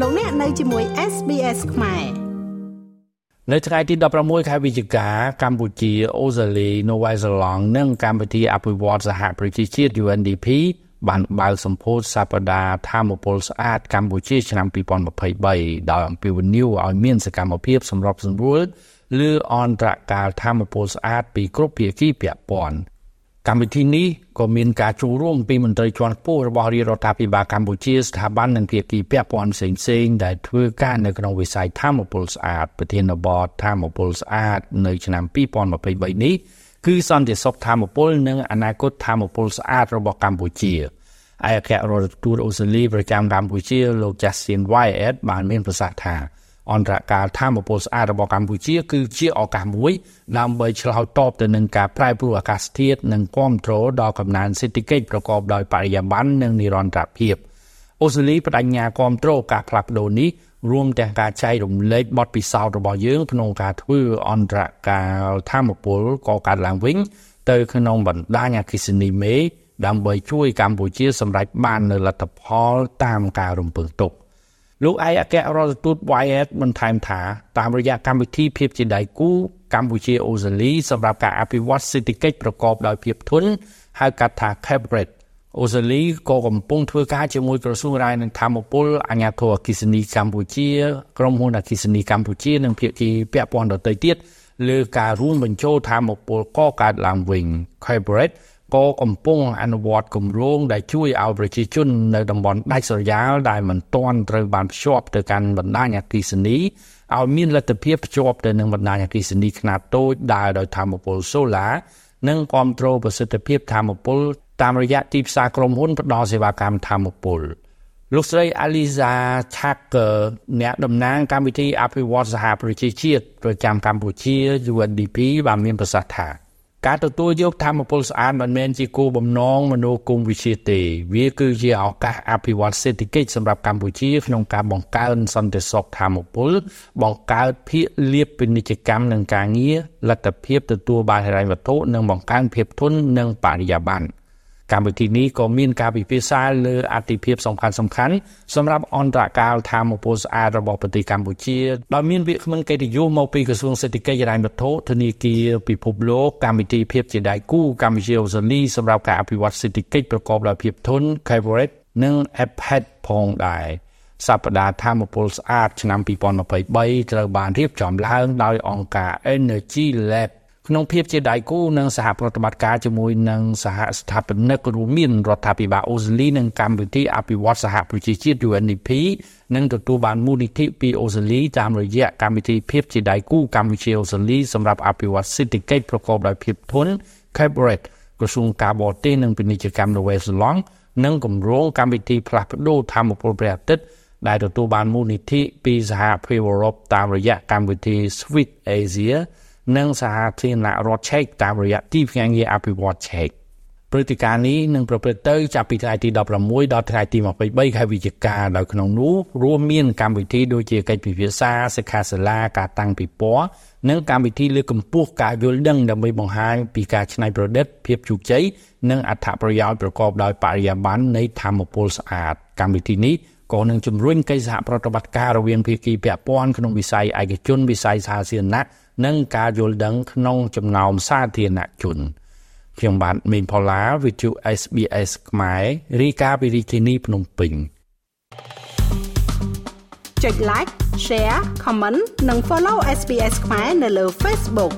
លោកអ្នកនៅជាមួយ SBS ខ្មែរនៅថ្ងៃទី16ខែវិច្ឆិកាកម្ពុជាអូស្ត្រាលីនូវែលសេឡង់និងកម្មវិធីអភិវឌ្ឍសហប្រជាជាតិ UNDP បានបើកសម្ពោធសប្តាហ៍ធម្មពលស្អាតកម្ពុជាឆ្នាំ2023ដោយអំពាវនាវឲ្យមានសកម្មភាពសម្របសម្រួលលើអន្តរកាលធម្មពលស្អាតពីគ្រប់ភាគីពាក់ព័ន្ធ កម្មវិធីនេះក៏មានការចូលរួមពីមន្ត្រីជាន់ខ្ពស់របស់រាជរដ្ឋាភិបាលកម្ពុជាស្ថាប័ននិងភាគីពាក់ព័ន្ធផ្សេងៗដែលធ្វើការនៅក្នុងវិស័យធម្មពលស្អាតប្រធានបទធម្មពលស្អាតនៅឆ្នាំ2023នេះគឺសន្តិសុខធម្មពលនិងអនាគតធម្មពលស្អាតរបស់កម្ពុជាឯកអគ្គរដ្ឋទូតអូស្ត្រាលីប្រចាំកម្ពុជាលោក Justin Wyatt បានមានប្រសាសន៍ថា អន្តរកាលធម្មពលស្អាតរបស់កម្ពុជា គឺជាឱកាសមួយដើម្បីឆ្លើយតបទៅនឹងការប្រែប្រួលអាកាសធាតុនិងគ្រប់គ្រងដល់កំណើនសេដ្ឋកិច្ចប្រកបដោយបរិយាបន្ននិងនិរន្តរភាពអូស្ត្រាលីបដិញ្ញាគ្រប់គ្រងការផ្លាស់ប្ដូរនេះរួមទាំងការចែករំលែកបទពិសោធន៍របស់យើងក្នុងការធ្វើអន្តរកាលធម្មពលកកើតឡើងវិញ ទៅក្នុងបណ្ដាញអគ្គិសនីមេដើម្បីជួយកម្ពុជាសម្រេចបាននូវលទ្ធផលតាមការរំពឹងទុក លោកឯកអគ្គរដ្ឋទូត Wyatt បន្ថែមថាតាមរយៈកម្មវិធីភាពជាដៃគូកម្ពុជាអូស្ត្រាលីសម្រាប់ការអភិវឌ្ឍសេដ្ឋកិច្ចប្រកបដោយភាពធន់ហៅកាត់ថា Cabinet អូស្ត្រាលីក៏កំពុងធ្វើការជាមួយក្រសួងរាយនឹងធម្មពលអាជ្ញាធរអគិសនីកម្ពុជាក្រុមហ៊ុនអគិសនីកម្ពុជានិងភាគីពាក់ព័ន្ធដទៃទៀតលើការរួមបញ្ចូលធម្មពលកកើតឡើងវិញ Cabinet ក៏កំពុងអនុវត្តគម្រោងដែលជួយឲ្យប្រជាជននៅតំបន់ដាច់ស្រយាលដែលមិនទាន់ត្រូវបានភ្ជាប់ទៅកាន់បណ្ដាញអគ្គិសនីឲ្យមានលទ្ធភាពភ្ជាប់ទៅនឹងបណ្ដាញអគ្គិសនីខ្នាតតូចដើរដោយធម្មពលសូឡានិងគ្រប់គ្រងប្រសិទ្ធភាពធម្មពលតាមរយៈទីផ្សារក្រុមហ៊ុនផ្ដល់សេវាកម្មធម្មពលលោកស្រី Aliza Thacker អ្នកតំណាងកម្មវិធីអភិវឌ្ឍសហប្រជាជាតិប្រចាំកម្ពុជា UNDP បានមានប្រសាសន៍ថា ការទទួលយកធម្មពលស្អាតមិនមែនជាគោលបំណងមនោគមវិជ្ជាទេ វាគឺជាឱកាសអភិវឌ្ឍសេដ្ឋកិច្ចសម្រាប់កម្ពុជាក្នុងការបង្កើនសន្តិសុខធម្មពល បង្កើតភាគលាភពាណិជ្ជកម្មនិងការងារលទ្ធភាពទទួលបានហិរញ្ញវត្ថុនិងបង្កើនភាពធន់និងបរិយាបន្ន កម្មវិធីនេះក៏មានការពិភាក្សាលើអតិភិបសំខាន់សំខាន់សម្រាប់អន្តរកាលធម្មពលស្អាតរបស់ប្រទេសកម្ពុជាដោយមានវាគ្មិនកិត្តិយសមកពីក្រសួងសេដ្ឋកិច្ចហិរញ្ញវត្ថុធនាគារពិភពលោកកម្មវិធីភាពជាដៃគូកម្ពុជាអូស្ត្រាលីសម្រាប់ការអភិវឌ្ឍសេដ្ឋកិច្ចប្រកបដោយភាពធន់ Coverage និង APEC ផងដែរសប្តាហ៍ធម្មពលស្អាតឆ្នាំ2023ត្រូវបានរៀបចំឡើងដោយអង្គការ Energy Lab ក្នុងភាពជាដៃគូនិងសហប្រតិបត្តិការជាមួយនឹងសហស្ថាបនិករួមមានរដ្ឋាភិបាលអូស្ត្រាលីនិងកម្មវិធីអភិវឌ្ឍសហប្រជាជាតិ UNDP និងទទួលបានមូលនិធិពីអូស្ត្រាលីតាមរយៈកម្មវិធីភាពជាដៃគូកម្ពុជាអូស្ត្រាលីសម្រាប់អភិវឌ្ឍសេដ្ឋកិច្ចប្រកបដោយភាពធន់ Cabinet ក្រសួងការបរទេសនិងពាណិជ្ជកម្មនៅវេសឡង់និងគម្រោងកម្មវិធីផ្លាស់ប្ដូរធម្មពលព្រះអាទិត្យដែលទទួលបានមូលនិធិពីសហភាពអឺរ៉ុបតាមរយៈកម្មវិធី Sweet Asia និងសហធារណរដ្ឋឆែកតាមរយៈទីភ្នាក់ងារអភិវឌ្ឍឆែកព្រឹត្តិការណ៍នេះនឹងប្រព្រឹត្តទៅចាប់ពីថ្ងៃទី16ដល់ថ្ងៃទី23ខែវិច្ឆិកាដោយក្នុងនោះរួមមានកម្មវិធីដូចជាកិច្ចពិភាក្សាសិក្ខាសាលាការតាំងពិព័រណ៍និងកម្មវិធីលើកកម្ពស់ការយល់ដឹងដើម្បីបង្ហាញពីការច្នៃប្រឌិតភាពជោគជ័យនិងអត្ថប្រយោជន៍ប្រកបដោយបរិយាបន្ននៃធម្មពលស្អាតកម្មវិធីនេះក៏នឹងជំរុញកិច្ចសហប្រតិបត្តិការរវាងភាគីពាក់ព័ន្ធក្នុងវិស័យឯកជនវិស័យសាធារណៈ និងការយល់ដឹងក្នុងចំណោមសាធារណជនខ្ញុំបាទមេងផល្លាវិទ្យុ SBS ខ្មែររីកាពីរាជធានីភ្នំពេញចុច like share comment និង follow SBS ខ្មែរនៅលើ Facebook